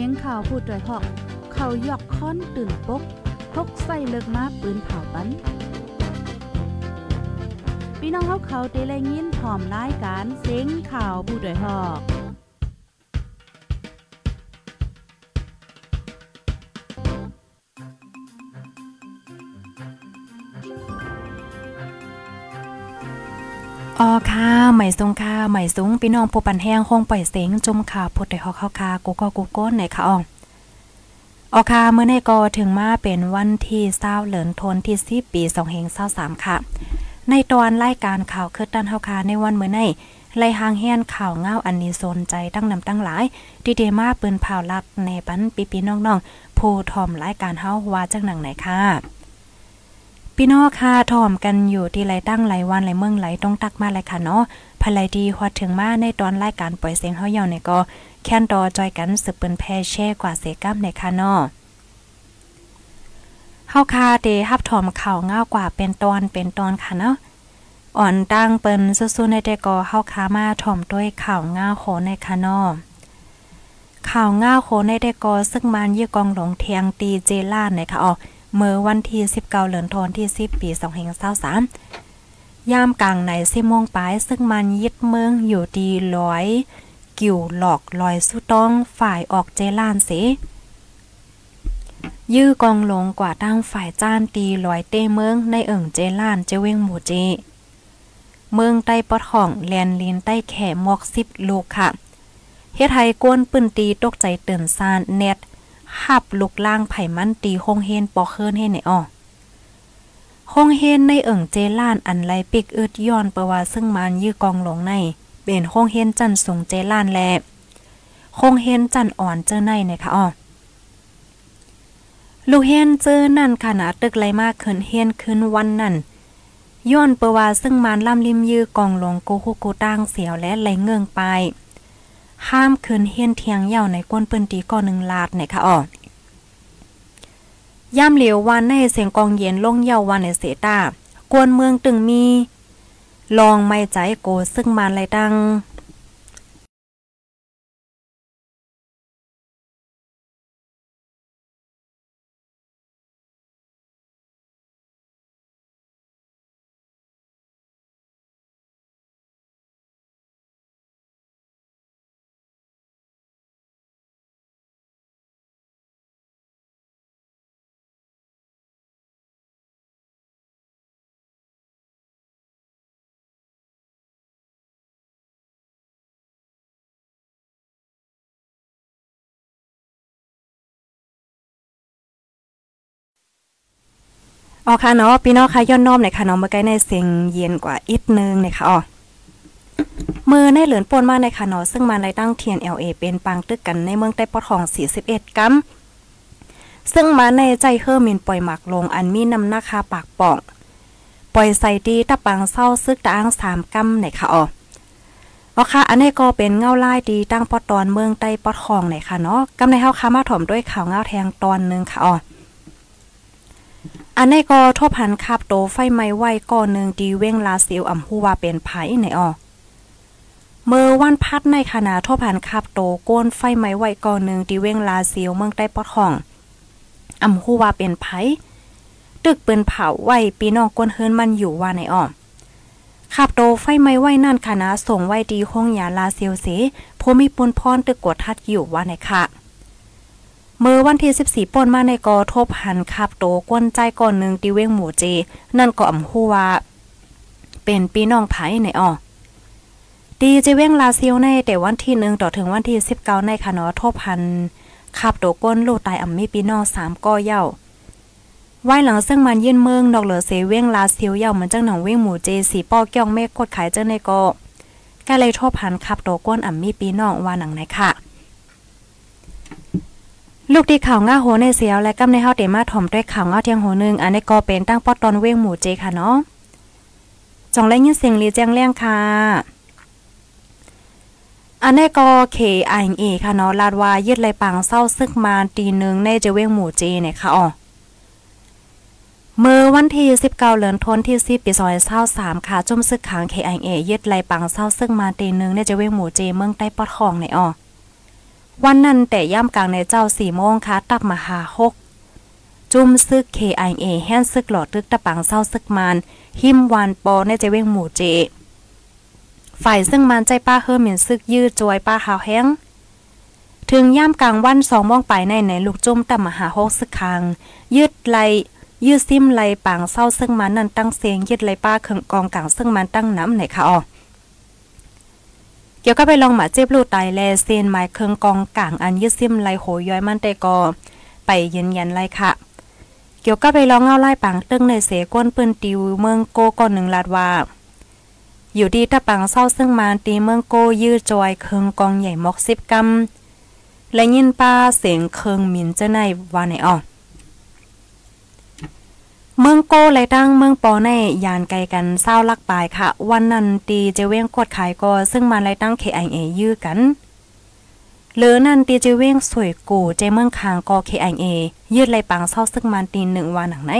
สียงข่าวพูดด้วยหอก เขายอกค้อนตื่นปกพกใส่เลิกมาปืนเผาปันพี่น้องเขาเขาได้แลยินพร้อมรายการเสียงข่าวผู้ด้วยหอก ออค่ะใหม่ทรงค่ะใหม่สูงพี่น้องผู้ปันแห้งคงปล่อยเสียงจมข่าวพุดได้ฮอกเข้าคากูก็กูก้นในค่ะอ่องออค่ะเมื่อในกอถึงมาเป็นวันที่เศร้าเหลินทนที่สิปีสองเฮงเศร้าสามค่ะ ในตอนรายการข่าวคืดดันเฮาคาในวันเมื่อในไล่หางแห่นข่าวเงาอันนี้สนใจตั้งนำตั้งหลายดีเดมาปืนเผาลักในปันปีปีน้องๆผู้ทอมรายการเฮาว่าจังหนังไหนค่ะ พี่น้องค่ะทอมกันอยู่ที่ไรตั้งไรวันไรเมืองไรต้องตักมาไรค่ะเนาะภายไรดีฮอดถึงมาในตอนรายการปล่อยเสียงเฮาเยาในก็แค่นดอจอยกันสืบเปิ้นแพ่แช่กว่าเสกัมในค่ะเนาะเฮาคาเดฮับถอมข่าวง่าวกว่าเป็นตอนเป็นตอนค่ะเนาะอ่อนตั้งเปิ้นสู้ๆในแต่ก็เฮาคามาถอมด้วยข่าวง่าวโขในค่ะเนาะข่าวง่าวโขในแต่ก็ซึ่งมันยี่กองหลงเทียงตีเจล่านในค่ะอ๋อ เมื่อวันที่19เดือนธันที่ 10 ปี2523ยามกลางใน10โมงปลายซึ่งมันยึดเมืองอยู่ดีร้อย กิ่วหลอกลอยสุต้องฝ่ายออกเจล้านเสยื้อกองลงกว่าตั้งฝ่ายจ้านตีลอยเต้เมืองในเอิ่งเจล้านเจเวงหมู่เจ เมืองใต้ปอดห้องแลนลินใต้แข่มอกสิบลูกค่ะเฮ็ดให้กวนปืนตีตกใจเตือนซานเน็ต หับลุกล่างไผ่มันตีคงเฮนปอกเคินเฮนในอ้อคงเฮนในเอิ่งเจล้านอันไรปิกอึดย้อนประว่าซึ่งมันยื้อกองหลงใน เป็นคงเฮนจันสูงเจล้านแลคงเฮนจันอ่อนเจอในนะคะอ้อลูกเฮนเจอนั่นขนาดตึกไรมากขึ้นเฮนขึ้นวันนั่นย้อนเปว่าซึ่งมานล่ำลิมยื้อกองหลงโกคุโกตั้งเสียวและไหลเงืองไป ห้ามคืนเฮียนเทียงเย่าในก้นปืนตีก่อหนึ่งลาดเนี่ยค่ะอ๋อย่ำเหลียววันในเสียงกองเย็นลงเย่าวันในเสตากวนเมืองตึงมี ลองไม่ใจโกซึ่งมานไรตั้ง อ๋อค่ะเนาะพี่น้องค่ะย้อนน้อมในค่ะเนาะเมื่อกี้ในเสียงเย็นกว่าอีกนึงนะคะอ๋อมือในเหลือนป่นมาในค่ะเนาะซึ่งมาในตั้งเทียน LA เป็นปังตึกกันในเมืองใต้ปอดของ 41 กัมซึ่งมาในใจเฮอร์มินปล่อยหมักลงอันมีน้ำหน้าคาปากป่อง ปล่อยใส่ดีตะปังเศร้าซึกตางสามกัมในค่ะอ๋ออ๋อค่ะ อันนี้ก็เป็นเงาไลายดีตั้งปอดตอนเมืองใต้ปอดของไหนค่ะเนาะกำในเฮาค้ามาถมด้วยข่าวเงาแทงตอนนึงค่ะอ๋อ อันนี้ก็ทบหันคาบโตไฟไหม้ไว้ก่อนหนึ่งดีเว้งลาซิลอำฮูว่าเป็นไผในออเมื่อวันพัดในขณะทบหันคาบโตก้นไฟไหม้ไว้ก่อนหนึ่งดีเว้งลาซิลเมืองใต้ปอดห้องอำฮูว่าเป็นไผตึกปืนเผาไว้ปีนอกก้นเฮิรนมันอยู่ว่าในอ้อขับโตไฟไหม้ไว้นั่นคณะส่งไว้ดีห้องยาลาเซียวเสพมีปุนพรตึกกดทัดอยู่ว่าในค่ะ เมื่อวันที่14ป่นมาในกอทบหันคับโตกวนใจก่อนหนึ่งตีเว้งหมู่เจ นั่นก็อำฮู้ว่า เป็นปีน้องไผในอ้อดีเจเว้งลาเซียวในแต่วันที่หนึ่งต่อถึงวันที่19ในคะนาะทบหันขับโตก้นลูกตายอำมีปีน้อง3ก้อเย้าไว้หลังซึ่งมันยื่นเมืองดอกเหลือเสเว้งลาเซียวเย้ามันจังหนังเว้งหมู่เจสีป้อเกี้องเมฆกดขายเจ้าในก็ก็เลยทบหันขับโตก้นอำมีปีน้องว่าหนังไหนค่ะ ลูกทีข่าวง่าโหในเสียวและกำในเฮาเตมาถ่อมด้วยข่าวง่าเทียงโหนึงอันนี้ก็เป็นตั้งปอดตอนเว้งหมู่เจค่ะเนาะจองและยินเสียงลีแจ้งเลี้ยงค่ะ อันนี้ก็เคไอเอค่ะเนาะลาดว่ายึดไหลปังเศร้าซึกมาตีหนึ่งในจะเว้งหมู่เจเนี่ยค่ะอ๋อเมื่อวันที่19เดือนธันวาคมที่10ปี2023ค่ะจุ่มซึกขัง KIA ยึดไหลปังเศร้าซึ่งมาตีนึงในจะเว้งหมู่เจเมืองใต้ปอดของในอ๋อ วันนั้นแต่ย่ำกลางในเจ้าสี่โมงค่ะตับมาหาหกจุ่มซึก KIA แฮนซึกหลอดตึกตะปังเศร้าซึกมานหิมวานปอในใจเว้งหมู่เจ ฝ่ายซึ่งมันใจป้าเฮิมเหม็นซึกยืดจวยป้าหาวแห้ง ถึงย่ามกลางวันสองมองไปในในลูกจุ่มตะมาหาหกซึกคางยืดไหลยืดซิมไหลปางเศร้าซึ่งมันนั่นตั้งเสียงยืดไหลป้าเขิงกองกลางซึ่งมันตั้งน้ำไหนคะอ๋อ เกี่ยวก็ไปลองหมาเจ็บลูกตายแลเซนไม้เคิงกองกลางอันยืดซิมไลโหย้อยมันแต่กอไปยืนยันไลค่ะ เกี่ยวก็ไปลองเงาไล่ปังตึ้งในเสก้นปืนติวเมืองโกก่อนหนึ่งลาดว่าอยู่ดีตะปังเศร้าซึ่งมาตีเมืองโกยื้อจอยเคิงกองใหญ่มอกสิบกำและยินป้าเสียงเคิงมินเจ้าในว่าไหนอ่อ มืองโกเลยตั้งเมืองปอในยานไกลกันเศร้าลักปลายค่ะ วันนั้นตีเจเว้งกดขายก็ซึ่งมาเลยตั้ง KIA ยื้อกันหรือนันตีเจเว้งสวยกูเจเมืองคางก็ KIA ยืดไหลปังเศร้าซึ่งมันตีหนึ่งวันหนังไหน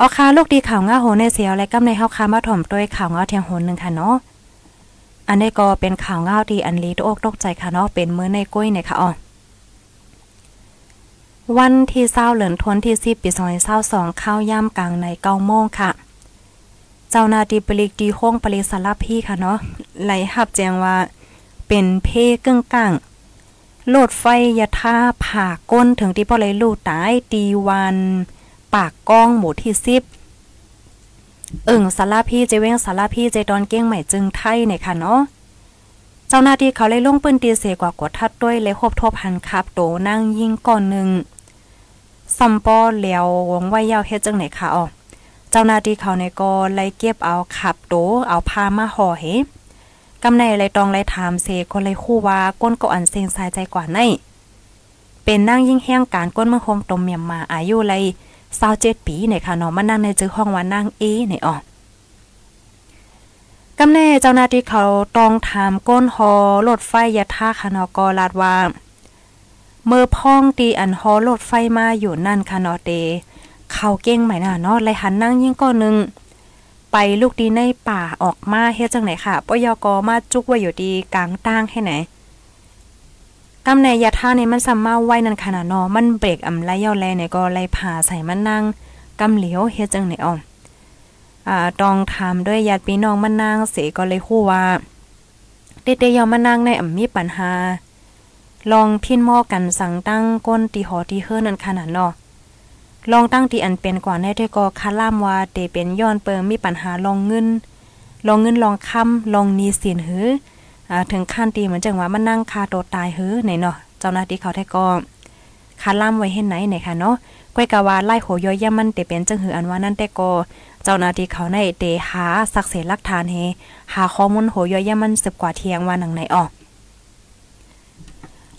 ออคาลูกดีข่าวง่าโหในเสียวและกำในเฮาคามาถ่อมด้วยข่าวง่าเทียงโหนหนึ่งค่ะเนาะอันนี้ก็เป็นข่าวง่าดีอันลีตอกตกใจค่ะเนาะเป็นมื้อในกุ้ยเนี่ยค่ะอ๋อ วันที่เศร้าเหลือนทวนที่สิบปีสองเศร้าสองข้าวย่ำกลางในเก้าโมงค่ะ เจ้านาทีปลิกดีห้องปริสารพี่ค่ะเนาะไหลหับแจงว่า เป็นเพกึ่งกลางโลดไฟยาท่าผ่าก้นถึงที่ปอเลยลูกตายตีวัน ปากก้องหมู่ที่สิบเอิ่งสาราพี่เจเว้งสาราพี่เจดอนเก้งใหม่จึงไทยเนี่ยค่ะเนาะ เจ้าหน้าที่เขาเลยลงปืนตีเสกว่ากดทัดด้วยเลยคบทบหันคับโตนั่งยิงก่อนหนึ่งซัมปอแล้ววงไว้ยาวเฮ็ดจังไหนคะอ๋อเจ้าหน้าที่เขาในก็ไล่เก็บเอาขับโตเอาพามาห่อเฮกำในไรตองไรถามเสก็เลยคู่ว่าก้นก็อันเซงสายใจกว่าในเป็นนั่งยิ่งแห้งการก้นเมื่อโฮมตมเมียมมาอายุไรเศร้าเจ็ดปีเนี่ยค่ะเนาะมานั่งในจื้อห้องว่านั่งเอเนี่ยอ๋อ กำแน่เจ้าหน้าที่เขาต้องถามก้นฮอรถไฟยะท่าคานอกอลาดว่าเมื่อพ้องตีอันฮอรถไฟมาอยู่นั่นคานอเตเขาเก่งไหมน่ะเนาะเลยหันนั่งยิ่งก้อนหนึ่งไปลูกดีในป่าออกมาเฮ็ดจังไหนค่ะปยกมาจุกไว้อยู่ดีกลางตั้งให้ไหนกำในยาท่าในมันซัมมาไว้นั่นขนาดนาะมันเบรกอำไลเยาแลเนี่ยก็ไลผ่าใส่มันนั่งกำเหลียวเฮ็ดจังไหนอ่อ อ่าตองถามด้วยญาติพี่น้องมันนางเสก็เลยคู่ว่าเด็ดๆยอมมานั่งในอ่ำมีปัญหา ลองพินหม้อกันสั่งตั้งก้นตีหอตีเฮือนั่นขนาดเนาะลองตั้งตีอันเป็นกว่าได้ด้วยก็คาล่ามว่าเตเป็นย้อนเปิมมีปัญหาลองเงิน ลองเงินลองคำลองนีสินหืออ่าถึงขั้นตีเหมือนจังว่ามันนั่งคาโตตายหือไหนเนาะเจ้าหน้าที่เขาได้ก็คาล่ามไว้เห็นไหนไหนค่ะเนาะ ก้อยกะว่าไล่โหย่อยย่ามันเตเป็นจังหืออันว่านั่นแต่ก็เจ้าหน้าที่เขาในเตหาสักเสลักฐานเฮหาข้อมูลโหย่อยย่ามันสืบกว่าเทียงว่าหนังไหนออก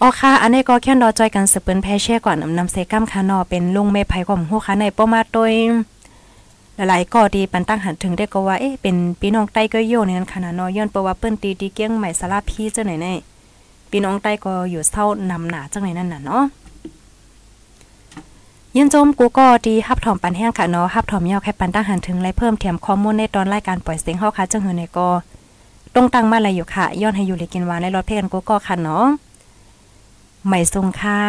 ออค่ะ อันนี้ก็แค่รอจอยกันสืบเปิ้นแพเช่ก่อนนำเซกัมคานอเป็นลุงเมภัยของฮู้ค่ะในป้อมาโดยหลายๆก็ดีปันตั้งหันถึงได้ก็ว่าเอ๊ะเป็นพี่น้องใต้ก็โยในนั้นขนาดนอย้อนเปว่าเปิ้นตีดีเกี้ยงใหม่สาราพี่จังไหนแน่พี่น้องใต้ก็อยู่เท่านำหนาจังไหนนั่นน่ะเนาะ ยินจมกูก็ดีฮับถอมปันแห้งค่ะเนาะฮับถอมยาวแค่ปันตั้งหันถึงและเพิ่มเทียมข้อมูลในตอนรายการปล่อยเสียงเฮาค่ะจังหือในก็ตรงตั้งมาอะไรอยู่ค่ะ ย้อนให้อยู่เลยกินหวานในรถเพลกันกูก็ค่ะเนาะใหม่ทรงค่า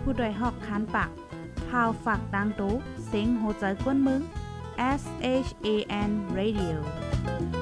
ผู้ดยหอกคานปากพาวฝากดังตู้เซ็งโหใจกวนมึง S H A N Radio.